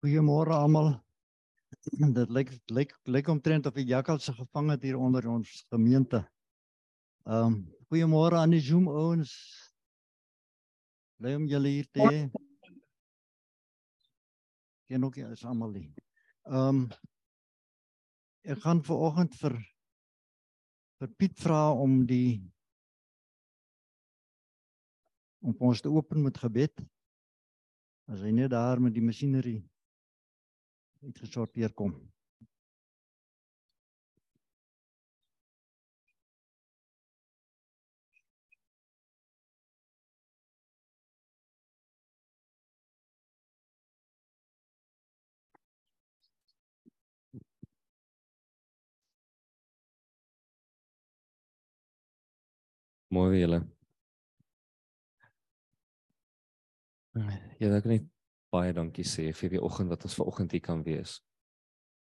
Goeiemôre almal. Dit lyk lyk lyk omtrent of die jakkals se gevang het hier onder ons gemeente. Ehm um, goeiemôre aan die Zoom ouens. Bly om julle hier te hê. Ken ook is almal hier. Ehm um, ek gaan ver oggend vir vir Piet vra om die om ons te open met gebed. As hy net daar met die masjinerie uitgesorteer kom. Mooi julle. Ja, ek net baie dankie sê vir die oggend wat ons ver oggend hier kan wees.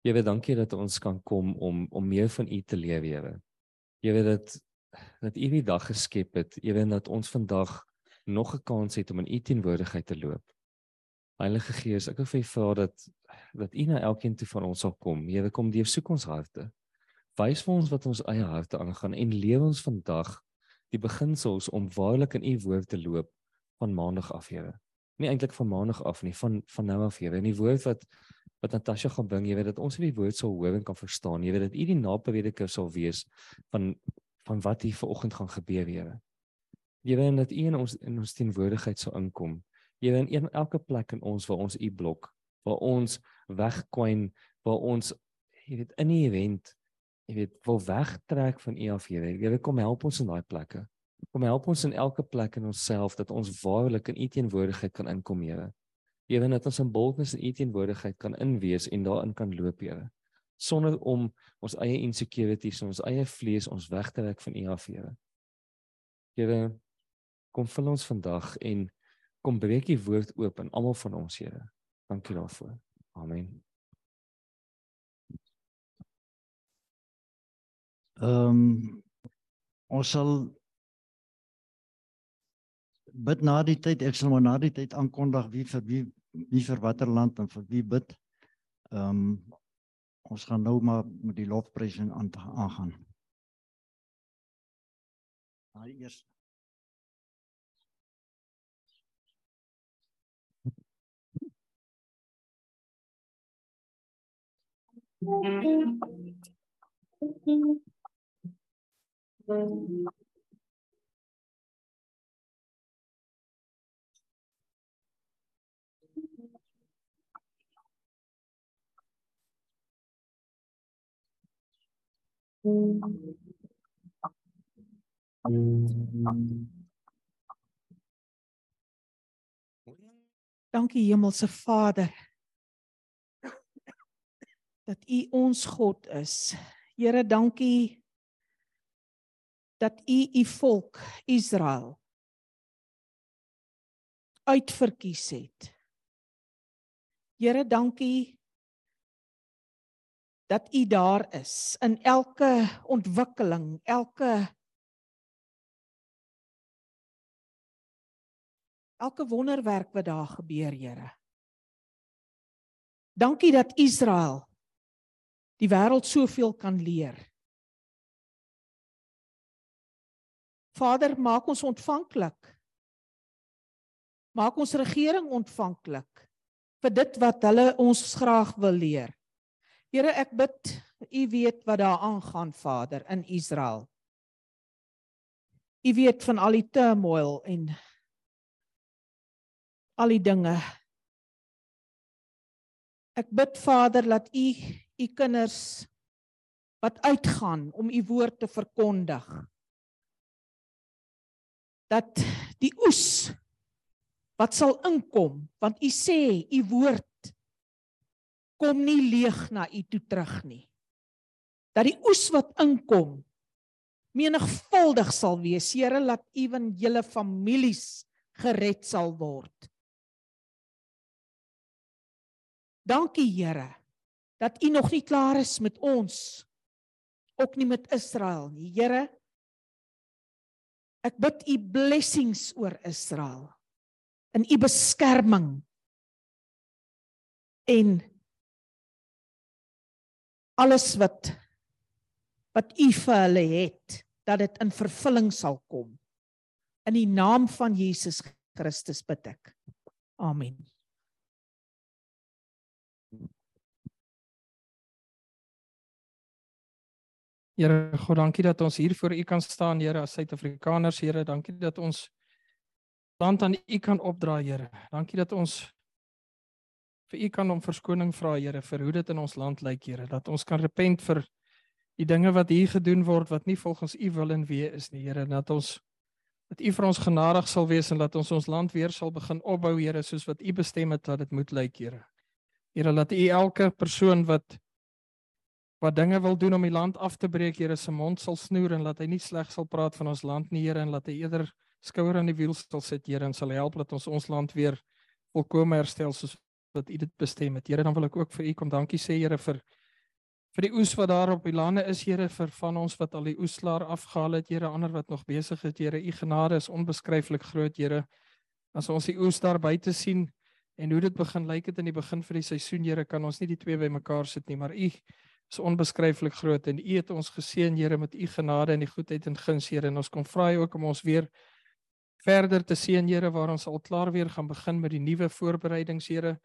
Jy weet dankie dat ons kan kom om om meer van U te leef, Here. Jy weet dat dat U die dag geskep het. Jy weet dat ons vandag nog 'n kans het om in U teenwoordigheid te loop. Heilige Gees, ek wil vir U vra dat dat U na elkeen toe van ons sal kom. Here, kom deur soek ons harte. Wys vir ons wat ons eie harte aangaan en lewe ons vandag die beginsels om waarlik in U woord te loop van maandag af, Here nie eintlik van maandag af nie van van nou af hier. En die woord wat wat Natasha gaan bring, jy weet dat ons hierdie woord sal hoor en kan verstaan. Jy weet dat u die naprediker sal wees van van wat hier vanoggend gaan gebeur, Here. Jy weet dat u in ons in ons teenwoordigheid sal inkom. Jy weet in elke plek in ons waar ons u blok, waar ons wegkwyn, waar ons jy weet in die event jy weet wil wegtrek van u af, Here. Jy weet kom help ons in daai plekke. Kom help ons in elke plek in onsself dat ons waarlik in U teenwoordigheid kan inkom, Here. Ewen dat ons in boldness in U teenwoordigheid kan inwees en daarin kan loop, Here. Sonder om ons eie insecurities en ons eie vlees ons weg te trek van U af, Here. Here, kom vul ons vandag en kom breek U woord oop in almal van ons, Here. Dankie daarvoor. Amen. Ehm um, ons sal bid na die tyd ek sal maar na die tyd aankondig wie vir wie wie vir watter land en vir wie bid. Ehm um, ons gaan nou maar met die lofprysing aan aangaan. Daai Thank you. Dankie Hemelse Vader dat U ons God is. Here, dankie dat U U volk Israel uitverkies het. Here, dankie dat u daar is in elke ontwikkeling, elke elke wonderwerk wat daar gebeur, Here. Dankie dat Israel die wêreld soveel kan leer. Vader, maak ons ontvanklik. Maak ons regering ontvanklik vir dit wat hulle ons graag wil leer. Here, ek bid, U weet wat daar aangaan, Vader, in Israel. U weet van al die turmoil en al die dinge. Ek bid, Vader, dat U U kinders wat uitgaan om U woord te verkondig, dat die oes wat sal inkom, want U sê U woord kom nie leeg na u toe terug nie. Dat die oes wat inkom menigvuldig sal wees. Here laat ewen julle families gered sal word. Dankie Here dat u nog nie klaar is met ons ook nie met Israel nie. Here ek bid u blessings oor Israel in u beskerming en alles wat wat u vir hulle het dat dit in vervulling sal kom. In die naam van Jesus Christus bid ek. Amen. Here God, dankie dat ons hier voor U kan staan, Here, as Suid-Afrikaners, Here, dankie dat ons land aan U kan opdra, Here. Dankie dat ons vir U kan om verskoning vra, Here, vir hoe dit in ons land lyk, Here, dat ons kan repent vir die dinge wat hier gedoen word wat nie volgens U wil en wees is nie, Here, dat ons dat U vir ons genadig sal wees en dat ons ons land weer sal begin opbou, Here, soos wat U bestem het dat dit moet lyk, Here. Here, laat U elke persoon wat wat dinge wil doen om die land af te breek, Here se mond sal snoer en laat hy nie sleg sal praat van ons land nie, Here, en laat hy eerder skouer aan die wiel sal sit, Here, en sal help dat ons ons land weer volkome herstel soos wat U dit bestem het. Here, dan wil ek ook vir U kom dankie sê, Here, vir vir die oes wat daar op die lande is, Here, vir van ons wat al die oeslaar afgehaal het, Here, ander wat nog besig is, Here, U genade is onbeskryflik groot, Here. As ons die oes daar buite sien en hoe dit begin lyk het in die begin van die seisoen, Here, kan ons nie die twee bymekaar sit nie, maar U is onbeskryflik groot en U het ons geseën Here met U genade en die goedheid en guns Here en ons kom vra ook om ons weer verder te seën Here waar ons al klaar weer gaan begin met die nuwe voorbereidings Here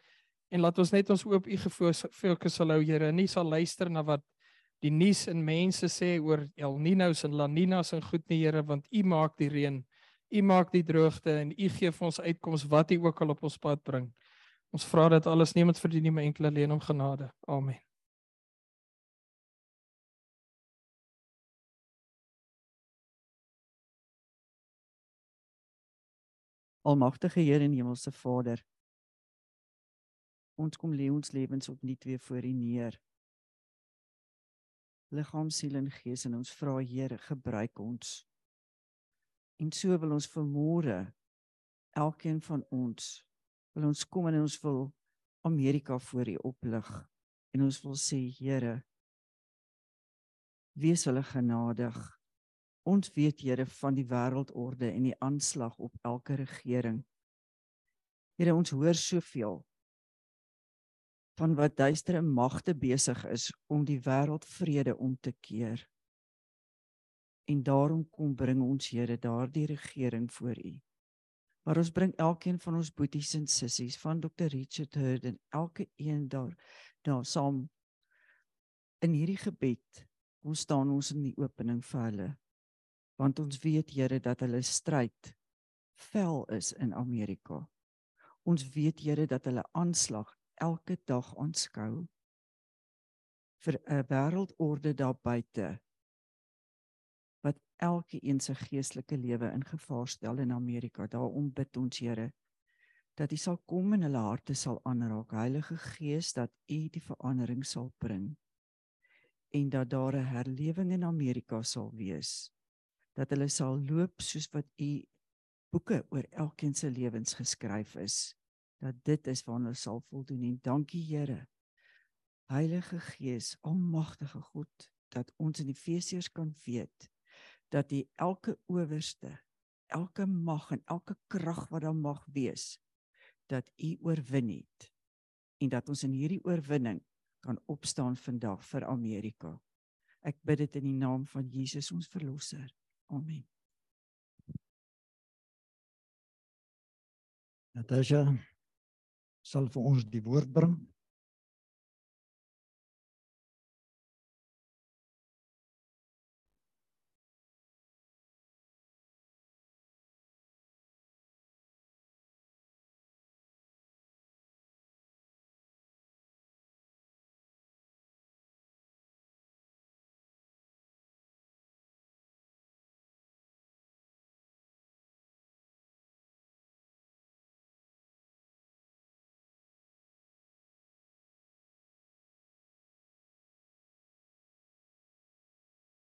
en laat ons net ons oop U gefokus sal hou Here en nie sal luister na wat die nuus en mense sê oor El Niños en La Niñas en goed nie Here want U maak die reën. U maak die droogte en U gee vir ons uitkoms wat U ook al op ons pad bring. Ons vra dit alles neem dit vir die nuwe enkele leen om genade. Amen. Almagtige Here en Hemelse Vader. Ons kom lê ons lewens op nie twee voor U neer. Liggaam, siel en gees en ons vra Here, gebruik ons. En so wil ons vermoere elkeen van ons wil ons kom en ons wil Amerika voor U oplig en ons wil sê Here wees hulle genadig Ons weet Here van die wêreldorde en die aanslag op elke regering. Here, ons hoor soveel van wat duistere magte besig is om die wêreldvrede om te keer. En daarom kom bring ons Here daardie regering voor U. Maar ons bring elkeen van ons boeties en sissies van Dr Richard Hurd en elke een daar daar saam in hierdie gebed. Ons staan ons in die opening vir hulle want ons weet Here dat hulle stryd vel is in Amerika. Ons weet Here dat hulle aanslag elke dag aanskou vir 'n wêreldorde daar buite wat elke een se geestelike lewe in gevaar stel in Amerika. Daarom bid ons Here dat U sal kom en hulle harte sal aanraak. Heilige Gees dat U die verandering sal bring en dat daar 'n herlewing in Amerika sal wees dat hulle sal loop soos wat u boeke oor elkeen se lewens geskryf is dat dit is waarna hulle sal voldoen en dankie Here. Heilige Gees almagtige God dat ons in Efesiërs kan weet dat u elke owerste elke mag en elke krag wat daar mag wees dat u oorwin het en dat ons in hierdie oorwinning kan opstaan vandag vir Amerika. Ek bid dit in die naam van Jesus ons verlosser. Amen. Natasha sal vir ons die woord bring.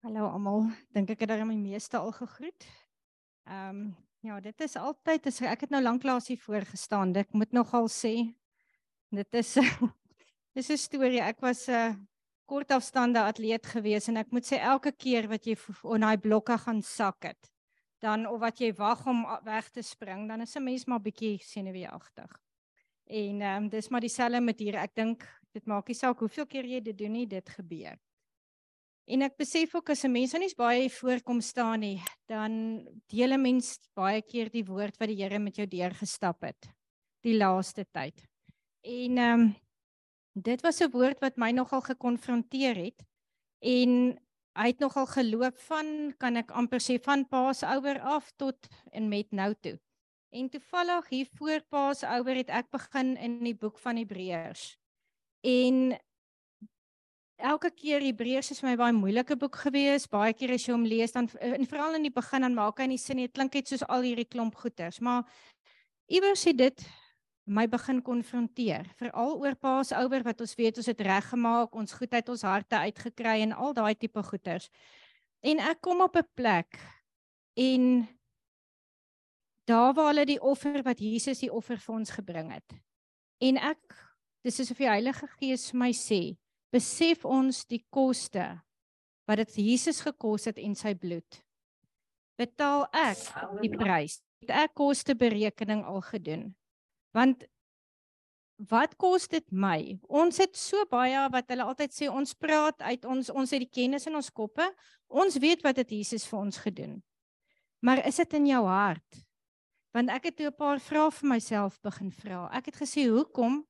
Hallo almal. Dink ek het daar my meeste al gegroet. Ehm um, ja, dit is altyd as ek het nou lanklaas hier voor gestaan. Ek moet nogal sê dit is dis 'n storie. Ek was 'n uh, kort afstande atleet gewees en ek moet sê elke keer wat jy op daai blokke gaan sak het, dan of wat jy wag om weg te spring, dan is 'n mens maar bietjie senuweeagtig. En ehm um, dis maar dieselfde met hier. Ek dink dit maak nie saak hoeveel keer jy dit doen nie, dit gebeur. En ek besef ook as 'n mens nie baie voorkom staan nie, dan deel 'n mens baie keer die woord wat die Here met jou deurgestap het die laaste tyd. En ehm um, dit was 'n woord wat my nogal gekonfronteer het en hy het nogal geloop van kan ek amper sê van Paasouer af tot en met nou toe. En toevallig hier voor Paasouer het ek begin in die boek van Hebreërs. En elke keer Hebreërs is vir my baie moeilike boek gewees. Baie keer as jy hom lees dan en veral in die begin dan maak hy nie sin nie. Dit klink net soos al hierdie klomp goeters, maar iewers het dit my begin konfronteer, veral oor Paasouer wat ons weet ons het reggemaak, ons goedheid ons harte uitgekry en al daai tipe goeters. En ek kom op 'n plek en daar waar hulle die offer wat Jesus die offer vir ons gebring het. En ek dis is of die Heilige Gees my sê, besef ons die koste wat dit Jesus gekos het en sy bloed. Betaal ek die prys. Het ek kosteberekening al gedoen? Want wat kos dit my? Ons het so baie wat hulle altyd sê ons praat uit ons ons het die kennis in ons koppe. Ons weet wat dit Jesus vir ons gedoen. Maar is dit in jou hart? want ek het toe 'n paar vrae vir myself begin vra. Ek het gesê, "Hoekom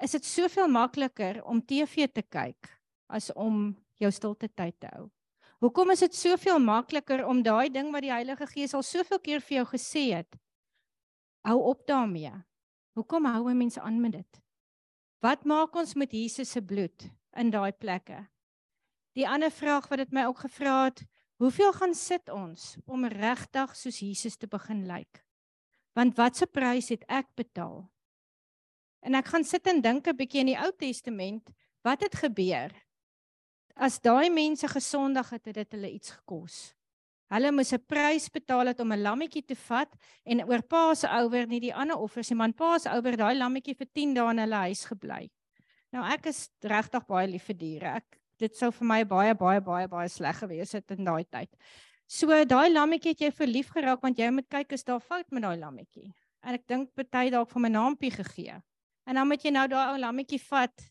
is dit soveel makliker om TV te kyk as om jou stilte tyd te hou? Hoekom is dit soveel makliker om daai ding wat die Heilige Gees al soveel keer vir jou gesê het, hou op daarmee? Hoekom hou 'n mens aan met dit? Wat maak ons met Jesus se bloed in daai plekke?" Die ander vraag wat dit my ook gevra het, Hoeveel gaan sit ons om regtig soos Jesus te begin lyk? Like? Want watse prys het ek betaal? En ek gaan sit en dink 'n bietjie in die Ou Testament, wat het gebeur? As daai mense gesondig het, het dit hulle iets gekos. Hulle moes 'n prys betaal het om 'n lammetjie te vat en oor Paasouer nie die ander offers nie, man Paasouer daai lammetjie vir 10 dae in hulle huis gebly. Nou ek is regtig baie lief vir diere. Ek dit sou vir my baie baie baie baie sleg gewees het in daai tyd. So daai lammetjie het jy verlief geraak want jy moet kyk is daar fout met daai lammetjie. En ek dink party dalk vir my naampie gegee. En dan moet jy nou daai ou lammetjie vat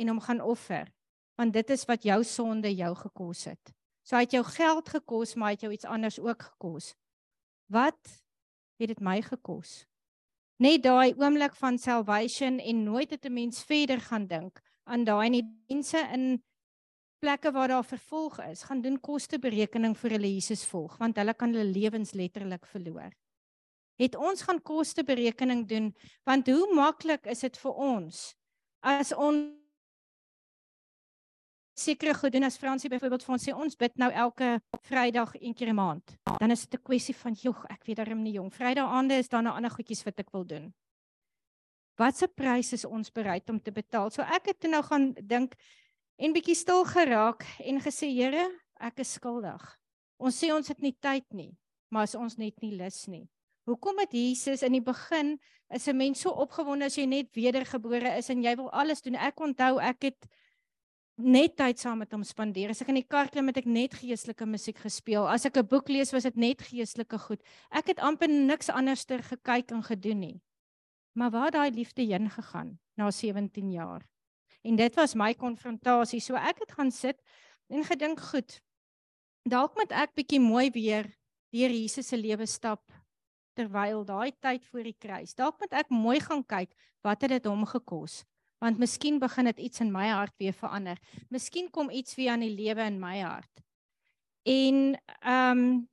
en hom gaan offer. Want dit is wat jou sonde jou gekos het. So hy het jou geld gekos, maar hy het jou iets anders ook gekos. Wat het dit my gekos? Net daai oomblik van salvation en nooit het 'n mens verder gaan dink aan daai nie mense in plekke waar daar vervolg is, gaan doen kosteberekening vir hulle Jesus volg, want hulle kan hulle lewens letterlik verloor. Het ons gaan kosteberekening doen, want hoe maklik is dit vir ons as ons sekere goed doen as Fransie byvoorbeeld vir ons sê ons bid nou elke Vrydag een keer 'n maand. Dan is dit 'n kwessie van jog, ek weet darem nie jong. Vrydag aande is daar nou ander goedjies wat ek wil doen. Watse prys is ons bereid om te betaal? So ek het nou gaan dink en bietjie stil geraak en gesê Here, ek is skuldig. Ons sê ons het nie tyd nie, maar as ons net nie lus nie. Hoekom het Jesus in die begin is 'n mens so opgewonde as jy net wedergebore is en jy wil alles doen. Ek onthou ek het net tyd saam met hom spandeer. As ek in die kar klim het ek net geestelike musiek gespeel. As ek 'n boek lees was dit net geestelike goed. Ek het amper niks anderster gekyk en gedoen nie. Maar waar daai liefde heen gegaan na 17 jaar? En dit was my konfrontasie. So ek het gaan sit en gedink, goed. Dalk moet ek bietjie mooi weer deur Jesus se lewe stap terwyl daai tyd voor die kruis. Dalk moet ek mooi gaan kyk wat het dit hom gekos? Want miskien begin dit iets in my hart weer verander. Miskien kom iets weer aan die lewe in my hart. En ehm um,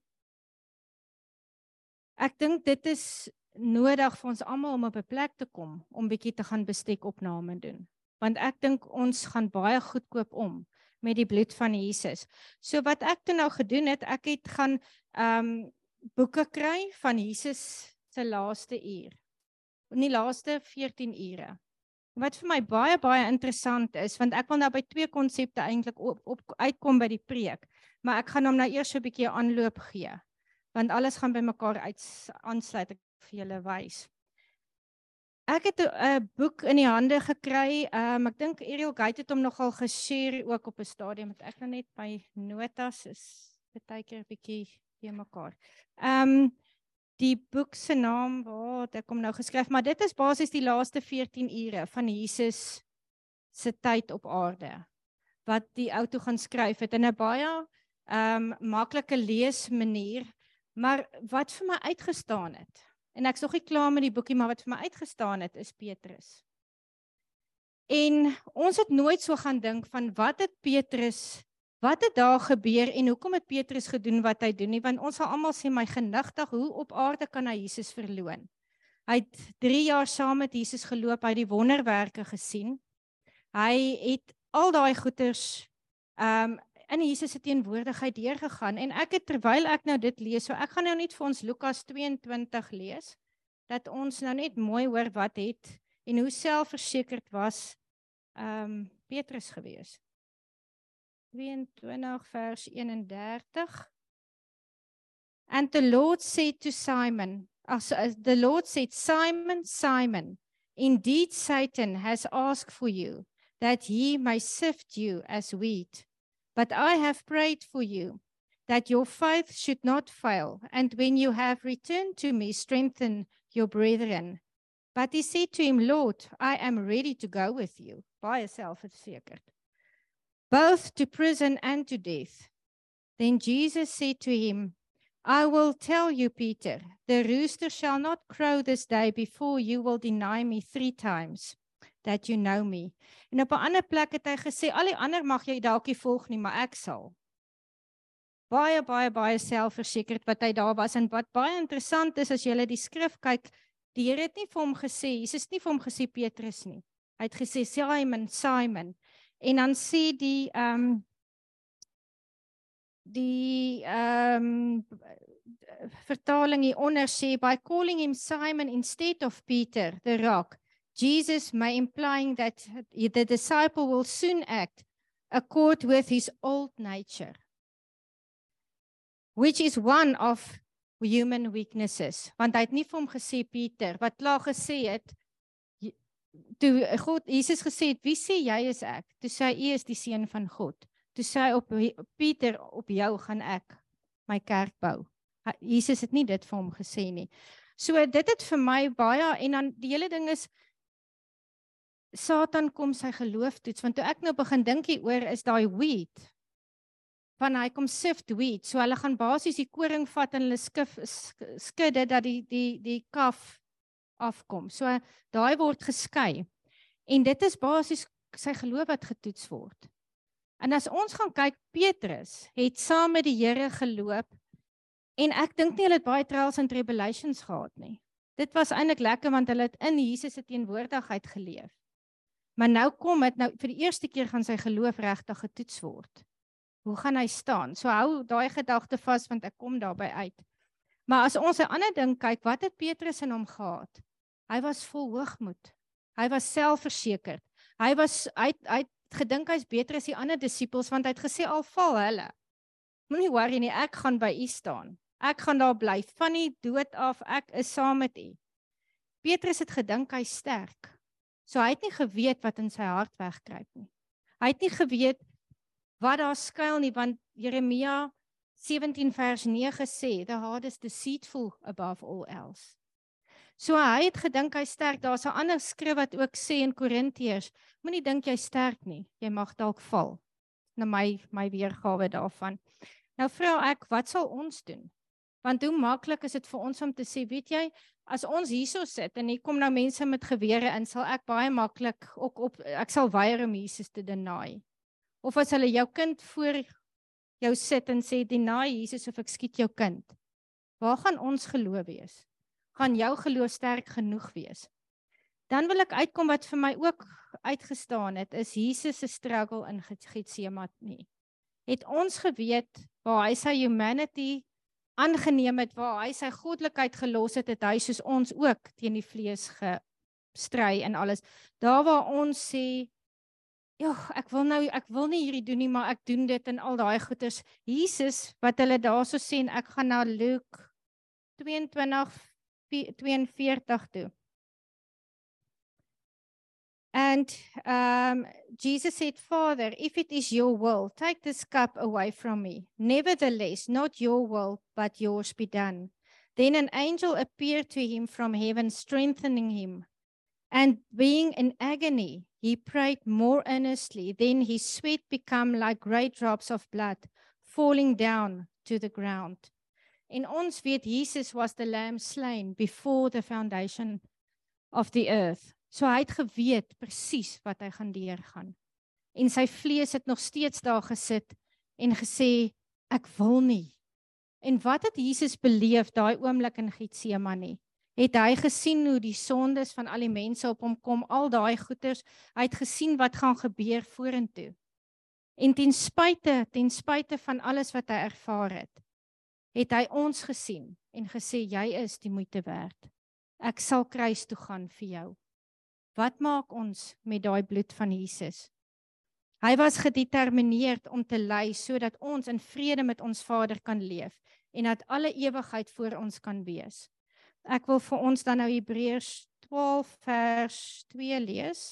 ek dink dit is nodig vir ons almal om op 'n plek te kom om bietjie te gaan bestek opname doen want ek dink ons gaan baie goedkoop om met die bloed van Jesus. So wat ek toe nou gedoen het, ek het gaan ehm um, boeke kry van Jesus se laaste uur. In die laaste 14 ure. Wat vir my baie baie interessant is, want ek wil nou by twee konsepte eintlik op, op uitkom by die preek, maar ek gaan hom nou eers so 'n bietjie aanloop gee. Want alles gaan by mekaar uit aansluit ek vir julle wys. Ek het 'n boek in die hande gekry. Um ek dink Ariel Gate het hom nogal geshare ook op 'n stadium met ek nou net by notas is baie keer 'n bietjie te mekaar. Um die boek se naam waar het ek hom nou geskryf, maar dit is basies die laaste 14 ure van Jesus se tyd op aarde wat die ou toe gaan skryf het in 'n baie ehm um, maklike lees manier, maar wat vir my uitgestaan het. En ek's nog nie klaar met die boekie, maar wat vir my uitgestaan het is Petrus. En ons het nooit so gaan dink van wat het Petrus Wat het daar gebeur en hoekom het Petrus gedoen wat hy doen nie? Want ons sal almal sê my genigtig, hoe op aarde kan hy Jesus verloon? Hy het 3 jaar saam met Jesus geloop, hy het die wonderwerke gesien. Hy het al daai goeters um, in Jesus se teenwoordigheid deurgegaan en ek het terwyl ek nou dit lees, so ek gaan nou net vir ons Lukas 22 lees dat ons nou net mooi hoor wat het en hoe selfversekerd was um, Petrus geweest. 22 vers 31 And the Lord said to Simon as uh, the Lord said Simon Simon indeed Satan has asked for you that he may sift you as wheat. But I have prayed for you that your faith should not fail and when you have returned to me strengthen your brethren. But he said to him Lord I am ready to go with you. By yourself verseker both to prison and to death. Then Jesus said to him, I will tell you, Peter, the rooster shall not crow this day before you will deny me three times that you know me. En op 'n ander plek het hy gesê, al die ander mag jy dalk nie volg nie, maar ek sal. Baie baie baie selfversekerd wat hy daar was en wat baie interessant is as jy hulle die skrif kyk, die Here het nie vir hom gesê, Jesus het nie vir hom gesê Petrus nie. Hy het gesê Simon, Simon, En dan sê die ehm um, die ehm um, vertaling hieronder sê by calling him Simon instead of Peter the rock Jesus may implying that the disciple will soon act accord with his old nature which is one of human weaknesses. Want hy het nie vir hom gesê Pieter wat klaar gesê het toe God Jesus gesê het, "Wie sê jy is ek?" Toe sê hy, "U is die seun van God." Toe sê hy op Pieter, "Op jou gaan ek my kerk bou." Jesus het nie dit vir hom gesê nie. So dit het vir my baie en dan die hele ding is Satan kom sy geloof toets want toe ek nou begin dink hier oor is daai wheat van hy kom sift wheat so hulle gaan basies die koring vat en hulle skif skud dit dat die die die kaf afkom. So daai word geskei. En dit is basies sy geloof wat getoets word. En as ons gaan kyk Petrus het saam met die Here geloop en ek dink nie hulle het baie trials and tribulations gehad nie. Dit was eintlik lekker want hulle het in Jesus se teenwoordigheid geleef. Maar nou kom dit nou vir die eerste keer gaan sy geloof regtig getoets word. Hoe gaan hy staan? So hou daai gedagte vas want ek kom daarby uit. Maar as ons 'n ander ding kyk, wat het Petrus in hom gehad? Hy was vol hoogmoed. Hy was selfversekerd. Hy was hy hy gedink hy's beter as die ander disippels want hy het gesê al val hulle. Moenie worry nie, ek gaan by u staan. Ek gaan daar bly van die dood af. Ek is saam met u. Petrus het gedink hy's sterk. So hy het nie geweet wat in sy hart wegkruip nie. Hy het nie geweet wat daar skuil nie want Jeremia 17 vers 9 sê the heart is deceitful above all else. So hy het gedink hy sterk. Daar's 'n ander skrif wat ook sê in Korintiërs, moenie dink jy sterk nie. Jy mag dalk val. Na my my weergawe daarvan. Nou vra ek, wat sal ons doen? Want hoe maklik is dit vir ons om te sê, weet jy, as ons hierso sit en hier kom nou mense met gewere in, sal ek baie maklik ook op ek sal weier om Jesus te deny. Of as hulle jou kind voor jou sit en sê deny Jesus of ek skiet jou kind. Waar gaan ons geloof wees? Gaan jou geloof sterk genoeg wees? Dan wil ek uitkom wat vir my ook uitgestaan het, is Jesus se struggle in Getsemane. Het ons geweet waar hy sy humanity aangeneem het, waar hy sy goddelikheid gelos het, het hy soos ons ook teen die vlees gestry en alles. Daar waar ons sê Ja, ek wil nou ek wil nie hierdie doen nie, maar ek doen dit in al daai goeders. Jesus wat hulle daarso sê en ek gaan na Luke 22 42 toe. And um Jesus said, "Father, if it is your will, take this cup away from me. Nevertheless, not your will, but yours be done." Then an angel appeared to him from heaven, strengthening him. And being in agony, he prayed more earnestly. Then his sweat became like great drops of blood falling down to the ground. En ons weet Jesus was the lamb slain before the foundation of the earth. So hy het geweet presies wat hy gaan deurgaan. En sy vlees het nog steeds daar gesit en gesê ek wil nie En wat het Jesus beleef daai oomblik in Getsemane? Het hy gesien hoe die sondes van al die mense op hom kom, al daai goeters, hy het gesien wat gaan gebeur vorentoe. En ten spyte, ten spyte van alles wat hy ervaar het, het hy ons gesien en gesê jy is die moeite werd. Ek sal kruis toe gaan vir jou. Wat maak ons met daai bloed van Jesus? Hy was gedetermineerd om te ly sodat ons in vrede met ons Vader kan leef en dat alle ewigheid voor ons kan wees. Ek wil vir ons dan nou Hebreërs 12 vers 2 lees.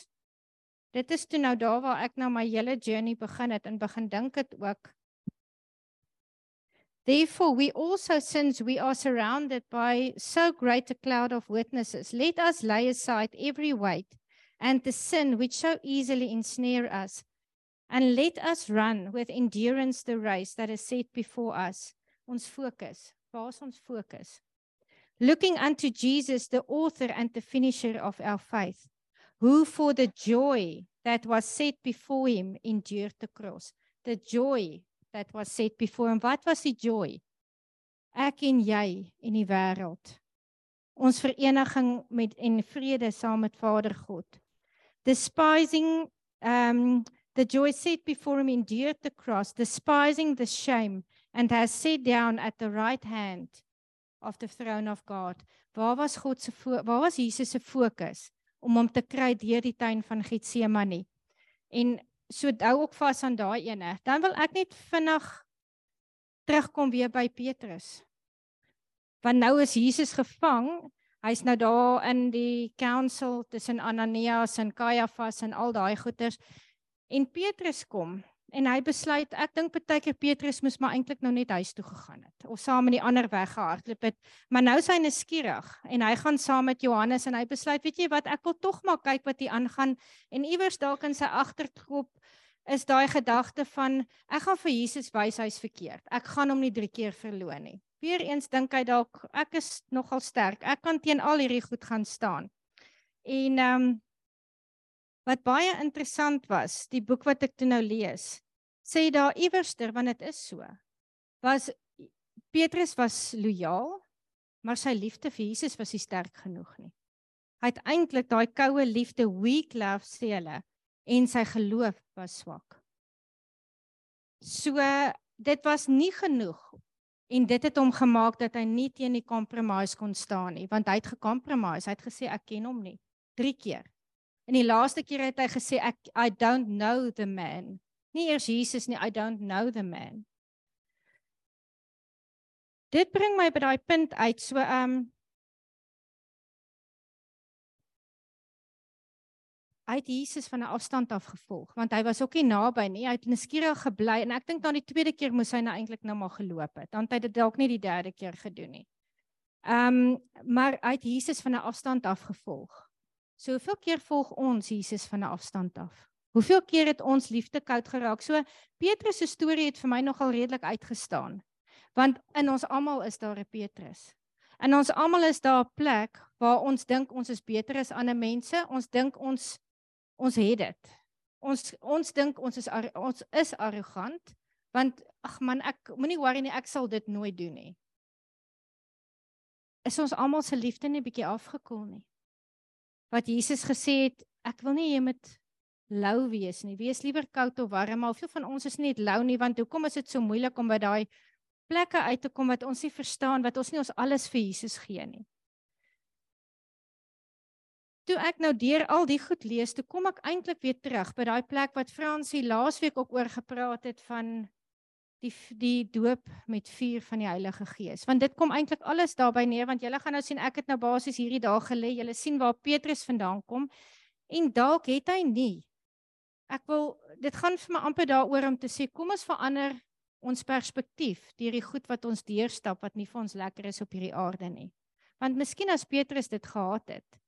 Dit is toe nou daar waar ek nou my hele journey begin het en begin dink het ook. Therefore we also since we are surrounded by so great a cloud of witnesses let us lay aside every weight and the sin which so easily ensnare us and let us run with endurance the race that is set before us. Ons fokus. Waar is ons fokus? Looking unto Jesus, the author and the finisher of our faith, who for the joy that was set before him endured the cross. The joy that was set before him. Wat was die joy? Ek en jy in die wêreld. Ons vereniging met en vrede saam met Vader God. Despising um The joy set before him endured the cross, despising the shame, and has sat down at the right hand of the throne of God. Waar was God se waar was Jesus se fokus om hom te kry deur die tuin van Getsemane? En so hou ook vas aan daai ene. Dan wil ek net vinnig terugkom weer by Petrus. Want nou is Jesus gevang. Hy's nou daar in die council tussen Ananias en Caiaphas en al daai goeters. En Petrus kom en hy besluit ek dink keer Petrus moes maar eintlik nou net huis toe gegaan het of saam met die ander weggehardloop het. Maar nou is skieurig en hy gaan saam met Johannes en hy besluit weet jy wat ek wil tog maar kyk wat hier aangaan en iewers dalk in sy agterkop is daai gedagte van ek gaan vir Jesus wys hy's verkeerd. Ek gaan hom nie drie keer verloon nie. Weereens dink hy dalk ek is nogal sterk. Ek kan teen al hierdie goed gaan staan. En ehm um, Wat baie interessant was, die boek wat ek toe nou lees, sê daar iewerster want dit is so. Was Petrus was lojaal, maar sy liefde vir Jesus was nie sterk genoeg nie. Hy het eintlik daai koue liefde weak love sê hulle en sy geloof was swak. So dit was nie genoeg en dit het hom gemaak dat hy nie teen die compromise kon staan nie want hy het gecompromise hy het gesê ek ken hom nie 3 keer En die laaste keer het hy gesê ek I don't know the man. Nie eers Jesus nie, I don't know the man. Dit bring my by daai punt uit. So um hy het Jesus van 'n afstand af gevolg want hy was ook nie naby nie. Hy het nuuskierig gebly en ek dink dan die tweede keer moes hy nou eintlik nou maar geloop het. Dan het hy dit dalk nie die derde keer gedoen nie. Um maar hy het Jesus van 'n afstand af gevolg. So hoeveel keer volg ons Jesus van 'n afstand af? Hoeveel keer het ons liefde koud geraak? So Petrus se storie het vir my nogal redelik uitgestaan. Want in ons almal is daar 'n Petrus. In ons almal is daar 'n plek waar ons dink ons is beter as ander mense. Ons dink ons ons het dit. Ons ons dink ons is ons is arrogant want ag man ek moenie worry nie ek sal dit nooit doen nie. Is ons almal se liefde net bietjie afgekoel nie? Wat Jesus gesê het, ek wil nie jy moet lou wees nie. Wees liewer koud of warm, maar hoeveel van ons is nie lou nie want hoekom is dit so moeilik om by daai plekke uit te kom wat ons nie verstaan wat ons nie ons alles vir Jesus gee nie. Toe ek nou deur al die goed lees, toe kom ek eintlik weer terug by daai plek wat Fransie laasweek ook oor gepraat het van die die doop met vuur van die Heilige Gees. Want dit kom eintlik alles daarby neer want julle gaan nou sien ek het nou basies hierdie dae gelê. Julle sien waar Petrus vandaan kom en dalk het hy nie. Ek wil dit gaan vir my amper daaroor om te sê kom ons verander ons perspektief deur die goed wat ons deurstap wat nie vir ons lekker is op hierdie aarde nie. Want miskien as Petrus dit gehad het,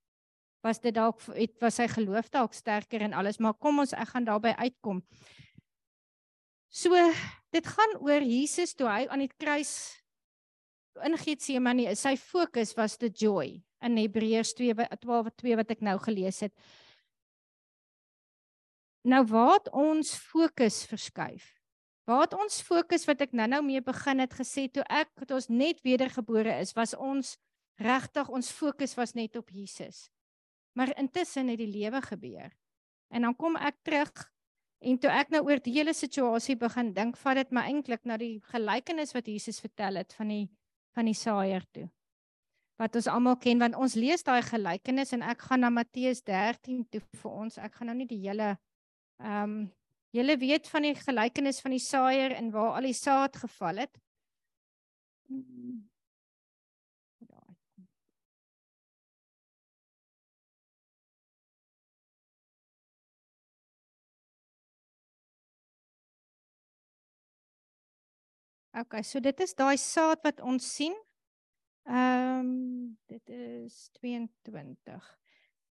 was dit dalk het was sy geloof dalk sterker en alles, maar kom ons ek gaan daarby uitkom. So dit gaan oor Jesus toe hy aan die kruis in Getsemane is sy fokus was the joy in Hebreërs 2:12 wat ek nou gelees het. Nou waar het ons fokus verskuif? Waar het ons fokus wat ek nou-nou mee begin het gesê toe ek toe ons net wedergebore is, was ons regtig ons fokus was net op Jesus. Maar intussen het die lewe gebeur. En dan kom ek terug en toe ek nou oor die hele situasie begin dink, vat dit my eintlik na die gelykenis wat Jesus vertel het van die van die saaier toe. Wat ons almal ken want ons lees daai gelykenis en ek gaan na Matteus 13 toe vir ons. Ek gaan nou nie die hele Ehm um, julle weet van die gelykenis van die saaier en waar al die saad geval het. OK, so dit is daai saad wat ons sien. Ehm um, dit is 22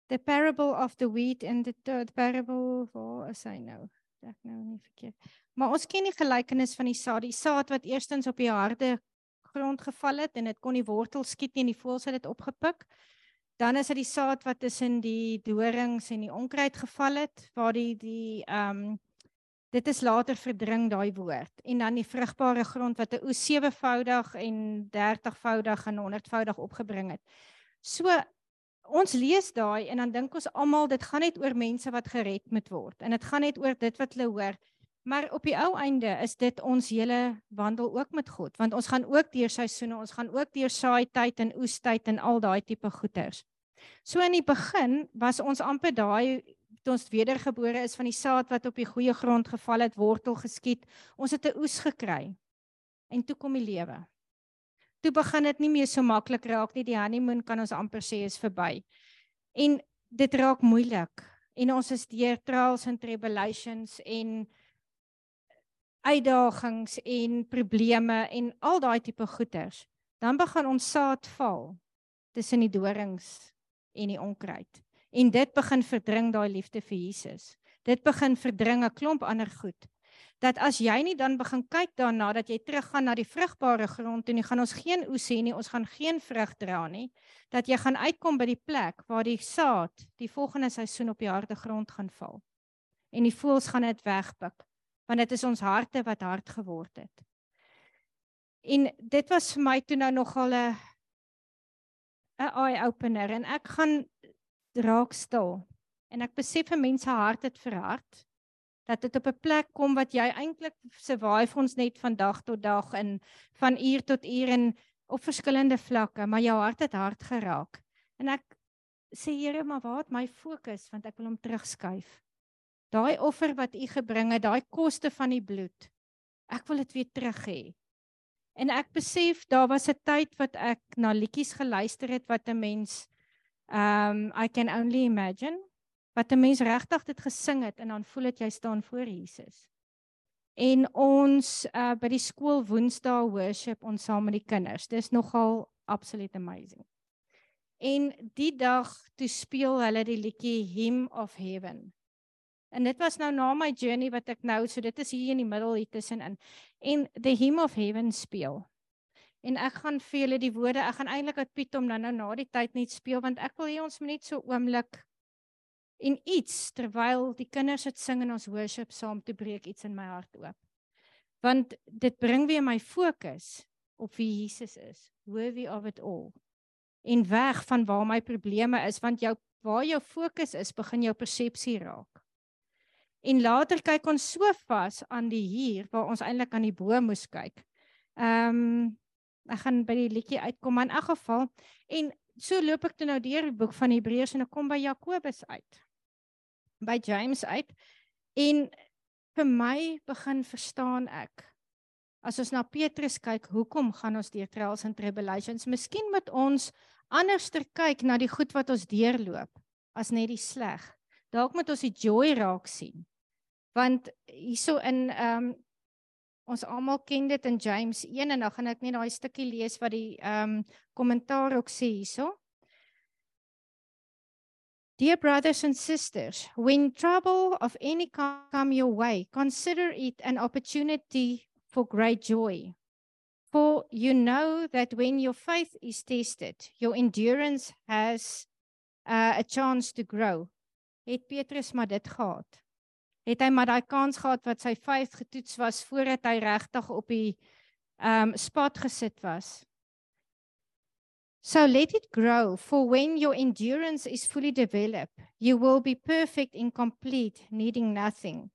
the parable of the wheat and the, the parable waar is hy nou? Ek nou nie verkeerd. Maar ons ken die gelykenis van die saad, die saad wat eerstens op die harde grond geval het en dit kon nie wortel skiet nie en die voëls het dit opgepik. Dan is dit die saad wat tussen die dorings en die onkruid geval het waar die die ehm um, dit is later verdring daai woord en dan die vrugbare grond wat 'n oes sewevoudig en 30voudig en 100voudig opgebring het. So ons lees daai en dan dink ons almal dit gaan net oor mense wat gered moet word en dit gaan net oor dit wat hulle hoor. Maar op die ou einde is dit ons hele wandel ook met God want ons gaan ook deur seisoene, ons gaan ook deur saai tyd en oes tyd en al daai tipe goeters. So in die begin was ons amper daai toe ons wedergebore is van die saad wat op die goeie grond geval het, wortel geskiet. Ons het 'n oes gekry. En toe kom die lewe toe begin dit nie meer so maklik raak nie. Die honeymoon kan ons amper sê is verby. En dit raak moeilik. En ons is deur trials and tribulations en uitdagings en probleme en al daai tipe goeters. Dan begin ons saad val tussen die dorings en die onkruid. En dit begin verdring daai liefde vir Jesus. Dit begin verdring 'n klomp ander goed dat as jy nie dan begin kyk daarna dat jy teruggaan na die vrugbare grond en jy gaan ons geen oes hê nie, ons gaan geen vrug dra nie, dat jy gaan uitkom by die plek waar die saad die volgende seisoen op die harde grond gaan val. En die voëls gaan dit wegpik, want dit is ons harte wat hard geword het. En dit was vir my toe nou nogal 'n 'n eye opener en ek gaan raak stil en ek besef 'n mens se hart het verhard dat dit op 'n plek kom wat jy eintlik survive ons net van dag tot dag en van uur tot uur en op verskillende vlakke, maar jou hart het hard geraak. En ek sê Here, maar waar het my fokus want ek wil hom terugskuif. Daai offer wat u gebring het, daai koste van die bloed. Ek wil dit weer terug hê. En ek besef daar was 'n tyd wat ek na liedjies geluister het wat 'n mens um I can only imagine wat 'n mens regtig dit gesing het en dan voel dit jy staan voor Jesus. En ons uh by die skool Woensdae worship ons saam met die kinders. Dis nogal absolute amazing. En die dag toe speel hulle die liedjie Hymn of Heaven. En dit was nou na my journey wat ek nou so dit is hier in die middel hier tussenin. En the Hymn of Heaven speel. En ek gaan vir julle die woorde, ek gaan eintlik uit Piet om dan nou na die tyd net speel want ek wil hê ons moet net so oomblik en iets terwyl die kinders dit sing en ons worship saam te breek iets in my hart oop. Want dit bring weer my fokus op wie Jesus is, worthy of it all. En weg van waar my probleme is want jou waar jou fokus is, begin jou persepsie raak. En later kyk ons so vas aan die hier waar ons eintlik aan die bo moes kyk. Ehm um, ek gaan by die liedjie uitkom in elk geval en so loop ek toe nou deur die boek van Hebreërs en ek kom by Jakobus uit. By James uit. En vir my begin verstaan ek as ons na Petrus kyk hoekom gaan ons deur trials and tribulations? Miskien moet ons anderster kyk na die goed wat ons deurloop as net die sleg. Dalk moet ons die joy raak sien. Want hierso in ehm um, Ons almal ken dit in James 1 en dan gaan ek net daai stukkie lees wat die ehm um, kommentaar ook sê hierso. Dear brothers and sisters, when trouble of any kind come your way, consider it an opportunity for great joy. For you know that when your faith is tested, your endurance has uh, a chance to grow. Het Petrus maar dit gehad. Het hy maar daai kans gehad wat sy faith getoets was voordat hy regtig op die um spot gesit was. So let it grow for when your endurance is fully developed, you will be perfect and complete, needing nothing.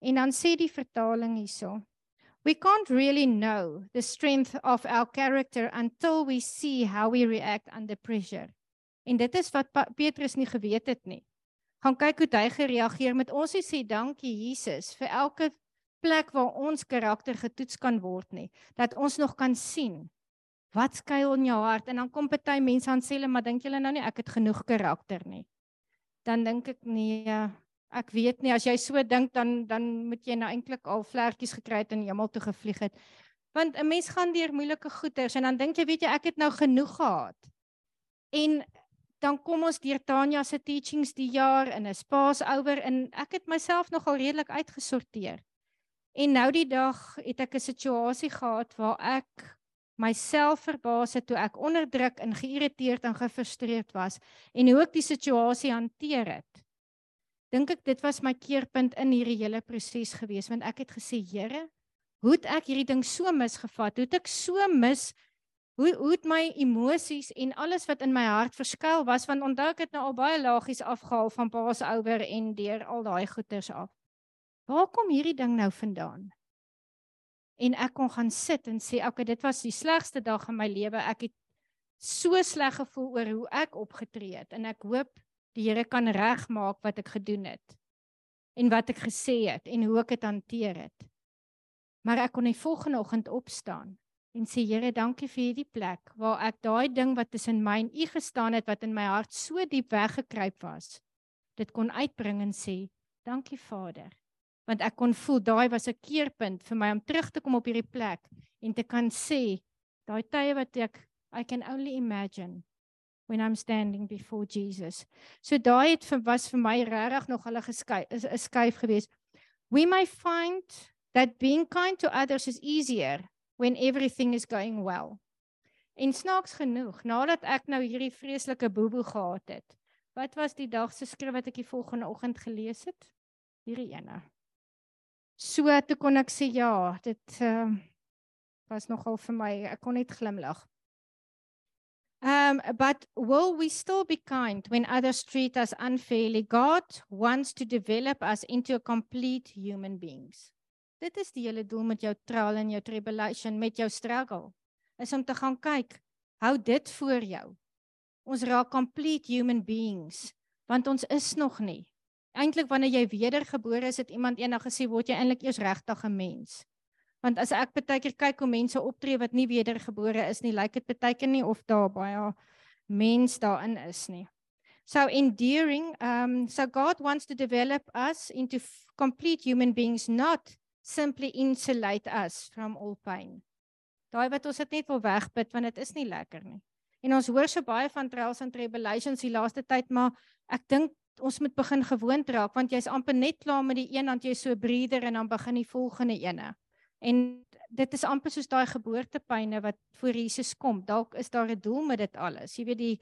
En dan sê die vertaling hierso. We can't really know the strength of our character until we see how we react under pressure. En dit is wat Petrus nie geweet het nie. Gaan kyk hoe hy gereageer met ons sê dankie Jesus vir elke plek waar ons karakter getoets kan word nie, dat ons nog kan sien wat skuil in jou hart en dan kom party mense aan sê hulle maar dink julle nou nie ek het genoeg karakter nie. Dan dink ek nee, ek weet nie as jy so dink dan dan moet jy nou eintlik al vlekkies gekry het en hemel toe gevlieg het. Want 'n mens gaan deur moeilike goeters en dan dink jy weet jy ek het nou genoeg gehad. En dan kom ons deur Tanya se teachings die jaar in 'n spaas ouer en ek het myself nogal redelik uitgesorteer. En nou die dag het ek 'n situasie gehad waar ek myself verbaas het toe ek onderdruk en geïrriteerd en gefrustreerd was en hoe ek die situasie hanteer het dink ek dit was my keerpunt in hierdie hele proses gewees want ek het gesê Here, hoe het ek hierdie ding so misgevat? Hoe het ek so mis hoe hoe het my emosies en alles wat in my hart verskuil was want onthou ek het nou al baie lagies afgehaal van paas ouer en deur al daai goeters af. Waar kom hierdie ding nou vandaan? En ek kon gaan sit en sê, "Oké, okay, dit was die slegste dag in my lewe. Ek het so sleg gevoel oor hoe ek opgetree het en ek hoop die Here kan regmaak wat ek gedoen het en wat ek gesê het en hoe ek dit hanteer het. Maar ek kon die volgende oggend opstaan en sê Here, dankie vir hierdie plek waar ek daai ding wat tussen my en U gestaan het wat in my hart so diep weggekruip was, dit kon uitbring en sê, dankie Vader. Want ek kon voel daai was 'n keerpunt vir my om terug te kom op hierdie plek en te kan sê daai tye wat ek I can only imagine when I'm standing before Jesus. So daai het vir was vir my regtig nog hulle geskuif is 'n skuif geweest. We may find that being kind to others is easier when everything is going well. En snaaks genoeg, nadat ek nou hierdie vreeslike boeboe gehad het, wat was die dag se skrif wat ek die volgende oggend gelees het? Hierdie ene. So toe kon ek sê ja, dit uh, was nogal vir my, ek kon net glimlag. Um, but will we still be kind when others treat us unfairly? God wants to develop us into a complete human beings. Dit is die hele doel met jou trial en jou tribulation, met jou struggle. Is om te gaan kyk, hou dit voor jou. Ons raak complete human beings, want ons is nog nie. Eintlik wanneer jy wedergebore is, het iemand eendag gesê word jy eintlik eers regtig 'n mens. Want as ek baie keer kyk hoe mense optree wat nie wedergebore is nie, lyk dit baie keer nie of daar baie mens daarin is nie. So enduring um so God wants to develop us into complete human beings not simply insulate us from all pain. Daai wat ons dit net wil wegbid want dit is nie lekker nie. En ons hoor so baie van trials and tribulations die laaste tyd, maar ek dink ons moet begin gewoond raak want jy's amper net klaar met die een hand jy so breather en dan begin die volgende ene. En dit is amper soos daai geboortepyne wat voor Jesus kom. Dalk is daar 'n doel met dit alles. Jy weet die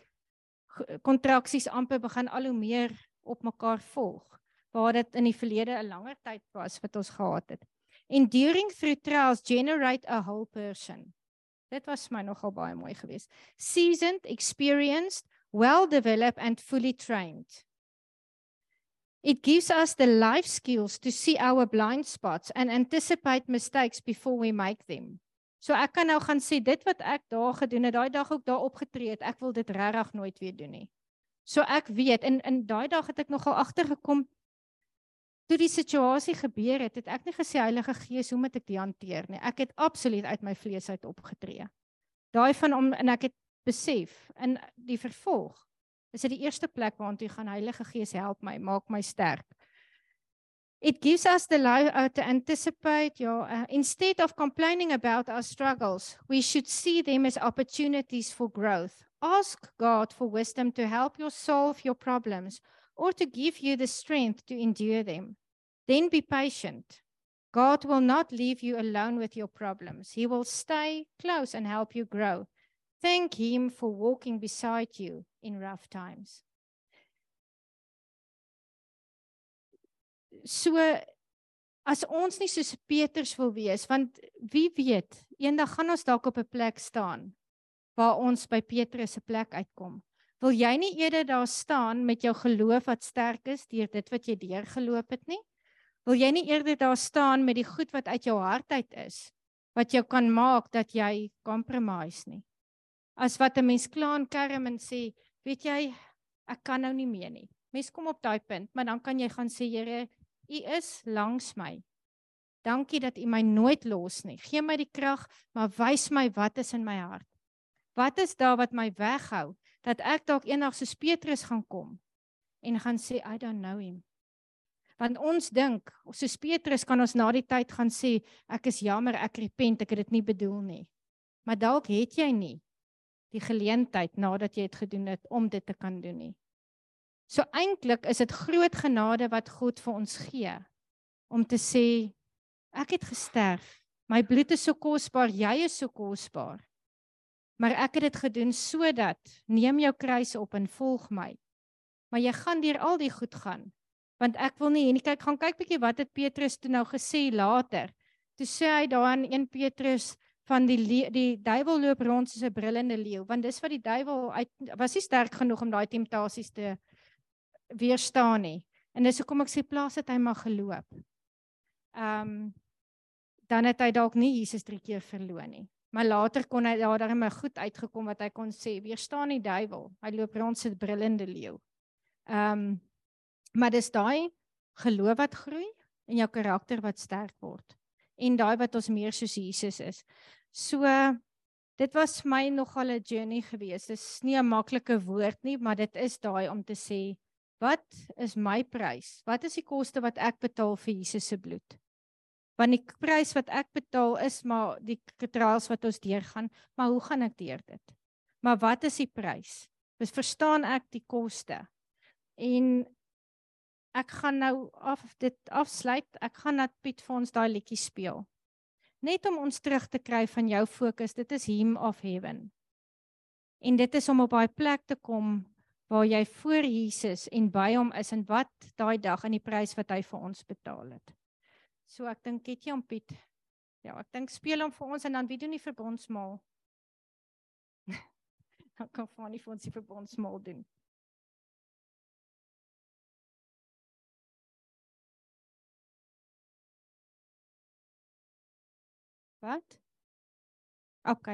kontraksies amper begin al hoe meer op mekaar volg. Waar dit in die verlede 'n langer tyd was wat ons gehad het. Enduring through trials generate a whole person. Dit was my nogal baie mooi geweest. Seasoned, experienced, well developed and fully trained. It gives us the life skills to see our blind spots and anticipate mistakes before we make them. So ek kan nou gaan sê dit wat ek daar gedoen het, daai dag ook daar opgetree het, ek wil dit regtig nooit weer doen nie. So ek weet in in daai dag het ek nogal agtergekom toe die situasie gebeur het, het ek nie gesê Heilige Gees, hoe moet ek dit hanteer nie. Ek het absoluut uit my vlees uit opgetree. Daai van om en ek het besef in die vervolg is dit die eerste plek waartoe gaan Heilige Gees help my, maak my sterk. It gives us the life uh, to anticipate your uh, instead of complaining about our struggles, we should see them as opportunities for growth. Ask God for wisdom to help you solve your problems or to give you the strength to endure them. Then be patient. God will not leave you alone with your problems. He will stay close and help you grow. Thank Him for walking beside you in rough times. So as ons nie soos Petrus wil wees, want wie weet, eendag gaan ons dalk op 'n plek staan waar ons by Petrus se plek uitkom. Wil jy nie eerder daar staan met jou geloof wat sterk is deur dit wat jy deurgeloop het nie? Wil jy nie eerder daar staan met die goed wat uit jou hart uit is wat jou kan maak dat jy compromise nie? As wat 'n mens klaan kerm en sê, weet jy, ek kan nou nie meer nie. Mens kom op daai punt, maar dan kan jy gaan sê, Here, U is langs my. Dankie dat U my nooit los nie. Gee my die krag, maar wys my wat is in my hart. Wat is daar wat my weghou dat ek dalk eendag soos Petrus gaan kom en gaan sê I don't know him. Want ons dink, soos Petrus kan ons na die tyd gaan sê ek is jammer, ek repent, ek het dit nie bedoel nie. Maar dalk het jy nie die geleentheid nadat jy dit gedoen het om dit te kan doen nie. So eintlik is dit groot genade wat God vir ons gee om te sê ek het gesterf. My bloed is so kosbaar, jy is so kosbaar. Maar ek het dit gedoen sodat neem jou kruis op en volg my. Maar jy gaan deur al die goed gaan. Want ek wil nie en kyk gaan kyk bietjie wat het Petrus toe nou gesê later. Toe sê hy daar in 1 Petrus van die die duiwel loop rond soos 'n brullende leeu want dis wat die duiwel uit was nie sterk genoeg om daai temptasies te weerstaan nie. En dis hoekom ek sê plaas dit hy maar geloop. Ehm um, dan het hy dalk nie Jesus drie keer verloon nie. Maar later kon hy daar darem goed uitgekom wat hy kon sê, weerstaan die duiwel. Hy loop rond so 'n brullende leeu. Ehm um, maar dis daai geloof wat groei en jou karakter wat sterk word en daai wat ons meer soos Jesus is. So dit was my nogal 'n journey geweest. Dis nie 'n maklike woord nie, maar dit is daai om te sê Wat is my prys? Wat is die koste wat ek betaal vir Jesus se bloed? Want die prys wat ek betaal is maar die trials wat ons deurgaan, maar hoe gaan ek deur dit? Maar wat is die prys? Dis verstaan ek die koste. En ek gaan nou af dit afsluit. Ek gaan net Piet vir ons daai liedjie speel. Net om ons terug te kry van jou fokus. Dit is him of heaven. En dit is om op daai plek te kom waar jy voor Jesus en by hom is en wat daai dag in die prys wat hy vir ons betaal het. So ek dink het jy hom Piet. Ja, ek dink speel hom vir ons en dan wie doen die verbondsmaal? dan kan van nie vir ons die verbondsmaal doen. Wat? OK.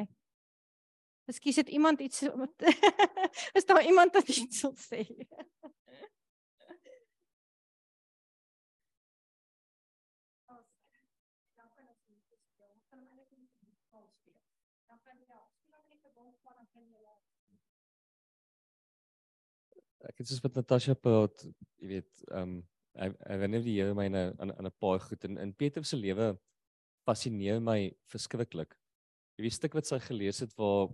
Ekskuus het iemand iets Is daar iemand wat iets wil sê? Ek het soos met Natasha praat, jy weet, ehm um, ek ek nie die Here my in 'n in 'n paar goed in in Petrus se lewe fascineer my verskriklik. Jy weet stuk wat sy gelees het waar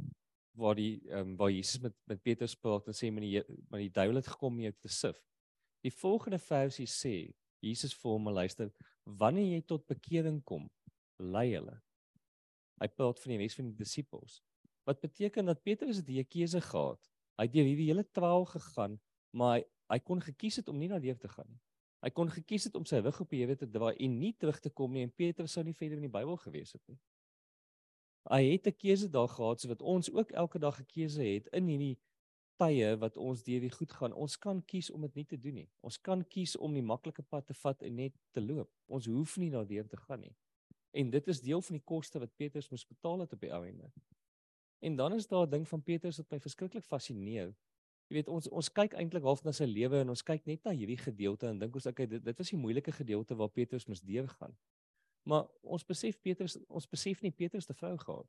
waar die ehm um, waar Jesus met met Petrus praat en sê met die met die duiwel het gekom om jou te sif. Die volgende versie sê Jesus vir hom luister wanneer jy tot bekering kom lei hulle. Hy praat van die res van die disippels. Wat beteken dat Petrus het 'n keuse gehad. Hy het deur hierdie hele traal gegaan, maar hy, hy kon gekies het om nie na lewe te gaan nie. Hy kon gekies het om sy rug op die Here te draai en nie terug te kom nie en Petrus sou nie verder in die Bybel gewees het nie. Hy het 'n keuse daar gehad so wat ons ook elke dag 'n keuse het in hierdie tye wat ons deur die goed gaan. Ons kan kies om dit nie te doen nie. Ons kan kies om die maklike pad te vat en net te loop. Ons hoef nie daardeur te gaan nie. En dit is deel van die koste wat Petrus moes betaal het op die einde. En dan is daar 'n ding van Petrus wat my verskriklik fascineer. Jy weet ons ons kyk eintlik half na sy lewe en ons kyk net na hierdie gedeelte en dink ons okay dit dit was die moeilike gedeelte waar Petrus moes deurgaan. Maar ons besef Petrus ons besef nie Petrus te vrou gehad.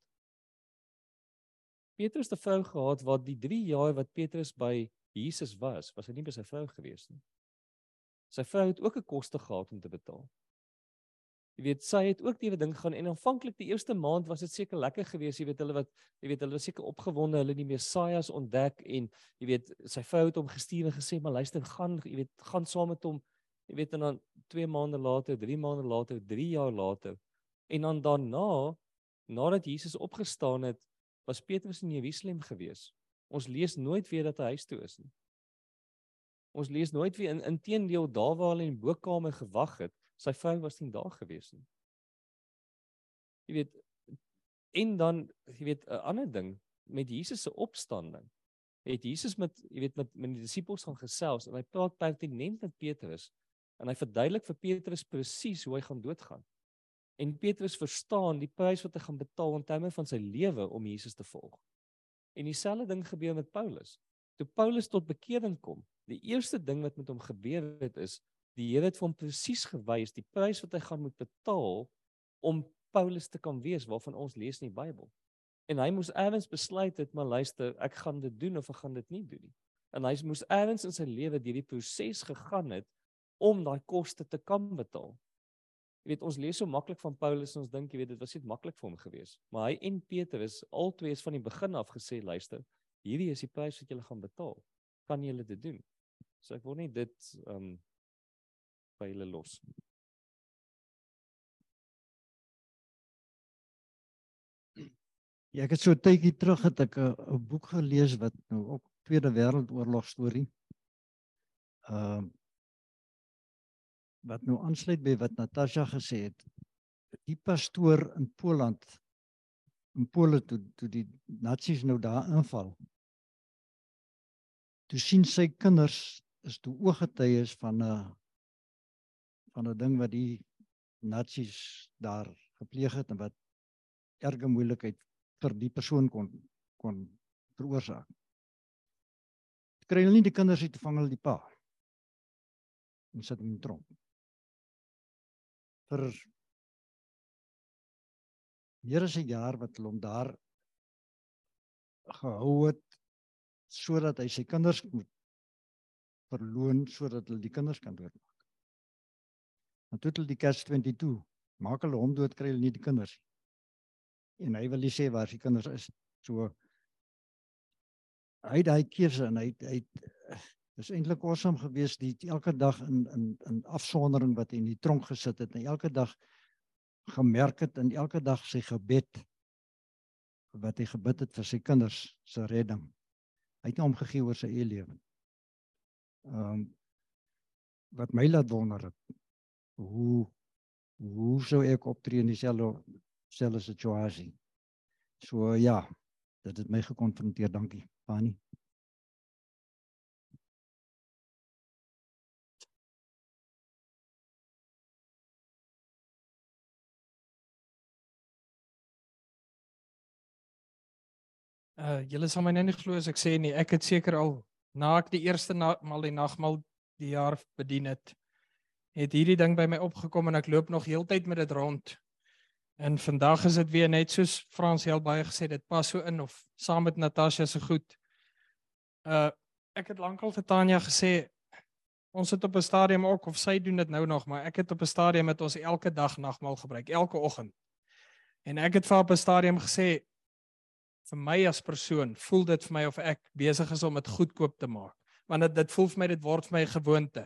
Petrus te vrou gehad wat die 3 jaar wat Petrus by Jesus was, was hy nie by sy vrou gewees nie. Sy vrou het ook 'n koste gehad om te betaal. Jy weet, sy het ook die ding gaan en aanvanklik die eerste maand was dit seker lekker geweest, jy weet hulle wat jy weet hulle was seker opgewonde, hulle die Messias ontdek en jy weet sy vrou het hom gestuur en gesê, "Maar luister, gaan jy weet, gaan saam met hom." Jy weet en dan 2 maande later, 3 maande later, 3 jaar later en dan daarna nadat Jesus opgestaan het, was Petrus in Jerusalem gewees. Ons lees nooit weer dat hy huis toe is nie. Ons lees nooit weer in inteendeel daar waar hulle in die bokkamer gewag het, sy vrou was nie daar gewees nie. Jy weet en dan jy weet 'n ander ding met Jesus se opstanding. Het Jesus met jy weet met met die disippels gaan gesels en hy praat pertinent met Petrus en hy verduidelik vir Petrus presies hoe hy gaan doodgaan. En Petrus verstaan die prys wat hy gaan betaal in terme van sy lewe om Jesus te volg. En dieselfde ding gebeur met Paulus. Toe Paulus tot bekering kom, die eerste ding wat met hom gebeur het is die Here het vir hom presies gewys die prys wat hy gaan moet betaal om Paulus te kan wees waarvan ons lees in die Bybel. En hy moes eers besluit het maar luister, ek gaan dit doen of ek gaan dit nie doen nie. En hy moes eers in sy lewe deur die proses gegaan het om daai koste te kan betaal. Jy weet ons lees so maklik van Paulus en ons dink jy weet dit was net maklik vir hom gewees. Maar hy en Petrus albei is van die begin af gesê luister, hierdie is die prys wat jy gaan betaal. Kan jy dit doen? So ek wil net dit um hulle los. Ja, ek het so 'n tydjie terug het ek 'n boek gelees wat nou ook Tweede Wêreldoorlog storie. Ehm uh, wat nou aansluit by wat Natasha gesê het. Die pastoor in Poland in Pole toe toe die nasies nou daar inval. Toe sien sy kinders is toe ooggetuies van 'n van 'n ding wat die nasies daar gepleeg het en wat erge moeilikheid vir die persoon kon kon veroorsaak. Kry hulle nie die kinders uit te vang hulle die pa. En sit hom in tronk vir meer as 'n jaar wat hulle hom daar gehou het sodat hy sy kinders moet verloon sodat hulle die kinders kan doodmaak. Want toe hulle die catch 22 maak hulle hom dood kry hulle nie die kinders nie. En hy wil nie sê waar sy kinders is. So hy het daai keuse en hy hy Dis eintlik awesome geweest die elke dag in in in afsondering wat hy in die tronk gesit het en elke dag gemerk het en elke dag sy gebed wat hy gebid het vir sy kinders se redding. Hy het nie omgegee oor sy eie lewe. Ehm um, wat my laat wonder het hoe hoe sou ek optree in dieselfde selfde situasie. So ja, dit het my gekonfronteer, dankie. Fanie. Uh julle sal my nou nie glo as ek sê nie, ek het seker al na ek die eerste maal die nagmaal die jaar bedien het, het hierdie ding by my opgekom en ek loop nog heeltyd met dit rond. En vandag is dit weer net soos Frans heel baie gesê dit pas so in of saam met Natasha se goed. Uh ek het lankal vir Tanya gesê ons het op 'n stadium ook of sy doen dit nou nog, maar ek het op 'n stadium met ons elke dag nagmaal gebruik, elke oggend. En ek het vir op 'n stadium gesê vir my as persoon voel dit vir my of ek besig is om dit goedkoop te maak want dit dit voel vir my dit word vir my 'n gewoonte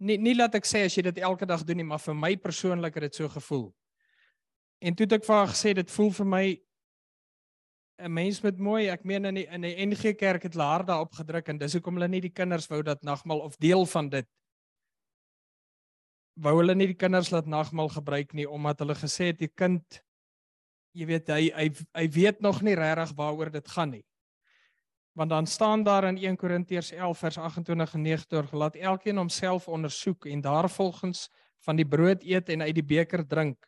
nie nie laat ek sê as jy dit elke dag doen nie maar vir my persoonlik het dit so gevoel en toe het ek vir haar gesê dit voel vir my 'n mens met mooi ek meen in die in die NG Kerk het laar daarop gedruk en dis hoekom hulle nie die kinders wou dat nagmaal of deel van dit wou hulle nie die kinders laat nagmaal gebruik nie omdat hulle gesê het die kind jy weet hy hy hy weet nog nie regtig waaroor dit gaan nie. Want dan staan daar in 1 Korintiërs 11 vers 28 en 29 laat elkeen homself ondersoek en daarvolgens van die brood eet en uit die beker drink.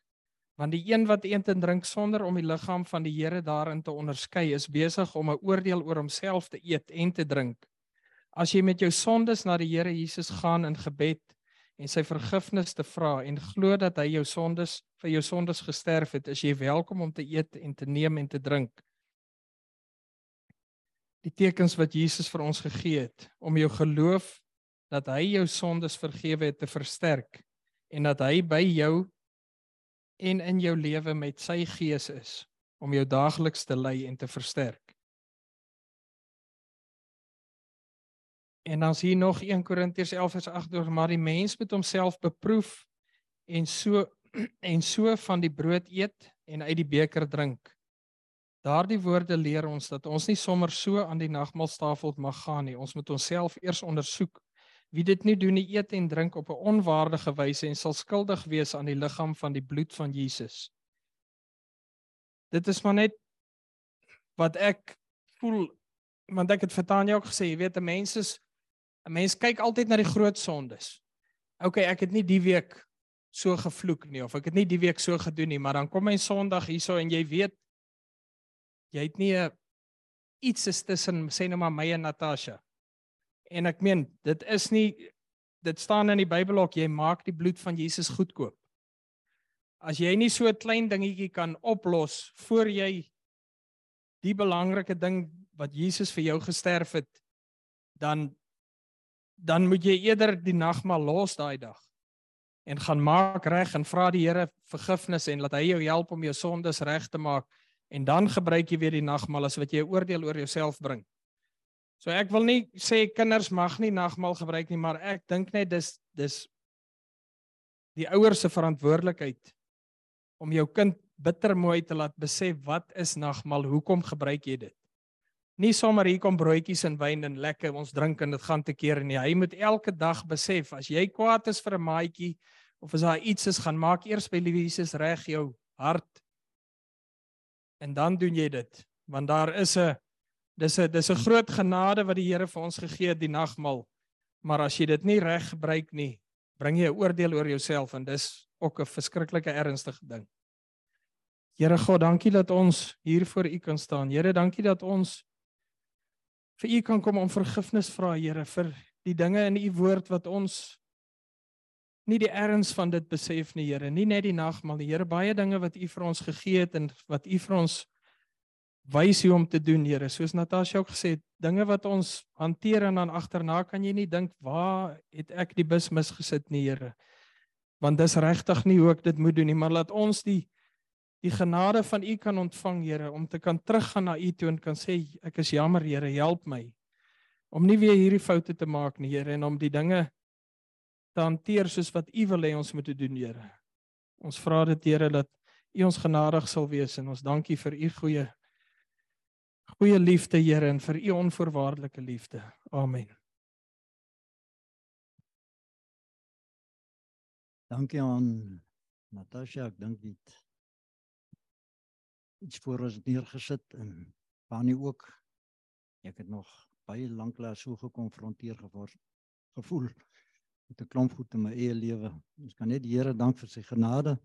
Want die een wat eet en drink sonder om die liggaam van die Here daarin te onderskei is besig om 'n oordeel oor homself te eet en te drink. As jy met jou sondes na die Here Jesus gaan in gebed en sy vergifnis te vra en glo dat hy jou sondes vir jou sondes gesterf het, is jy welkom om te eet en te neem en te drink. Die tekens wat Jesus vir ons gegee het om jou geloof dat hy jou sondes vergewe het te versterk en dat hy by jou en in jou lewe met sy gees is om jou daagliks te lei en te versterk. En dan sien nog 1 Korintiërs 11 vers 8 oor maar die mens moet homself beproef en so en so van die brood eet en uit die beker drink. Daardie woorde leer ons dat ons nie sommer so aan die nagmaaltafel mag gaan nie. Ons moet onsself eers ondersoek. Wie dit nie doen nie, eet en drink op 'n onwaardige wyse en sal skuldig wees aan die liggaam van die bloed van Jesus. Dit is maar net wat ek voel want ek het vir Tanya ook gesê, jy weet 'n mens is 'n mens kyk altyd na die groot sondes. OK, ek het nie die week so gevloek nie of ek het nie die week so gedoen nie, maar dan kom my Sondag hierso en jy weet jy het nie 'n iets is tussen sê nou maar my en Natasha. En ek meen, dit is nie dit staan in die Bybel ook jy maak die bloed van Jesus goedkoop. As jy nie so 'n klein dingetjie kan oplos voor jy die belangrike ding wat Jesus vir jou gesterf het, dan dan moet jy eerder die nagmaal los daai dag en gaan maak reg en vra die Here vergifnis en laat hy jou help om jou sondes reg te maak en dan gebruik jy weer die nagmaal as wat jy 'n oordeel oor jouself bring. So ek wil nie sê kinders mag nie nagmaal gebruik nie, maar ek dink net dis dis die ouers se verantwoordelikheid om jou kind bitter mooi te laat besef wat is nagmaal, hoekom gebruik jy dit? Nie sommer hier kom broodjies en wyn en lekker ons drink en dit gaan te keer nie. Hy moet elke dag besef as jy kwaad is vir 'n maatjie of as daar iets is, gaan maak eers by Jesus reg jou hart. En dan doen jy dit, want daar is 'n dis 'n dis 'n groot genade wat die Here vir ons gegee het die nagmaal. Maar as jy dit nie reg gebruik nie, bring jy 'n oordeel oor jouself en dis ook 'n verskriklike ernstige ding. Here God, dankie dat ons hier voor U kan staan. Here, dankie dat ons vir u kan kom om vergifnis vra Here vir die dinge in u woord wat ons nie die erns van dit besef nie Here. Nie net die nagmaal die Here baie dinge wat u vir ons gegee het en wat u vir ons wys hoe om te doen Here. Soos Natasha ook gesê het dinge wat ons hanteer en dan agterna kan jy nie dink waar het ek die bus misgesit nie Here? Want dis regtig nie hoe ek dit moet doen nie maar laat ons die die genade van U kan ontvang, Here, om te kan teruggaan na U toe en kan sê ek is jammer, Here, help my om nie weer hierdie foute te maak nie, Here, en om die dinge te hanteer soos wat U wil hê ons moet doen, Here. Ons vra dit, Here, dat U ons genadig sal wees en ons dankie vir U goeie goeie liefde, Here, en vir U onvoorwaardelike liefde. Amen. Dankie aan Natasha, ek dink dit iets voor ons neergesit en Fanny ook. Ek het nog baie lank lank so gekonfronteer geword gevoel met 'n klomp goed in my eie lewe. Ons kan net die Here dank vir sy genade.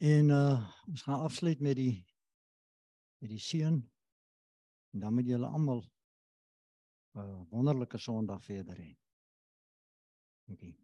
En uh ons gaan afsluit met die met die seën en dan met julle almal 'n uh, wonderlike Sondag verder hê. Dankie.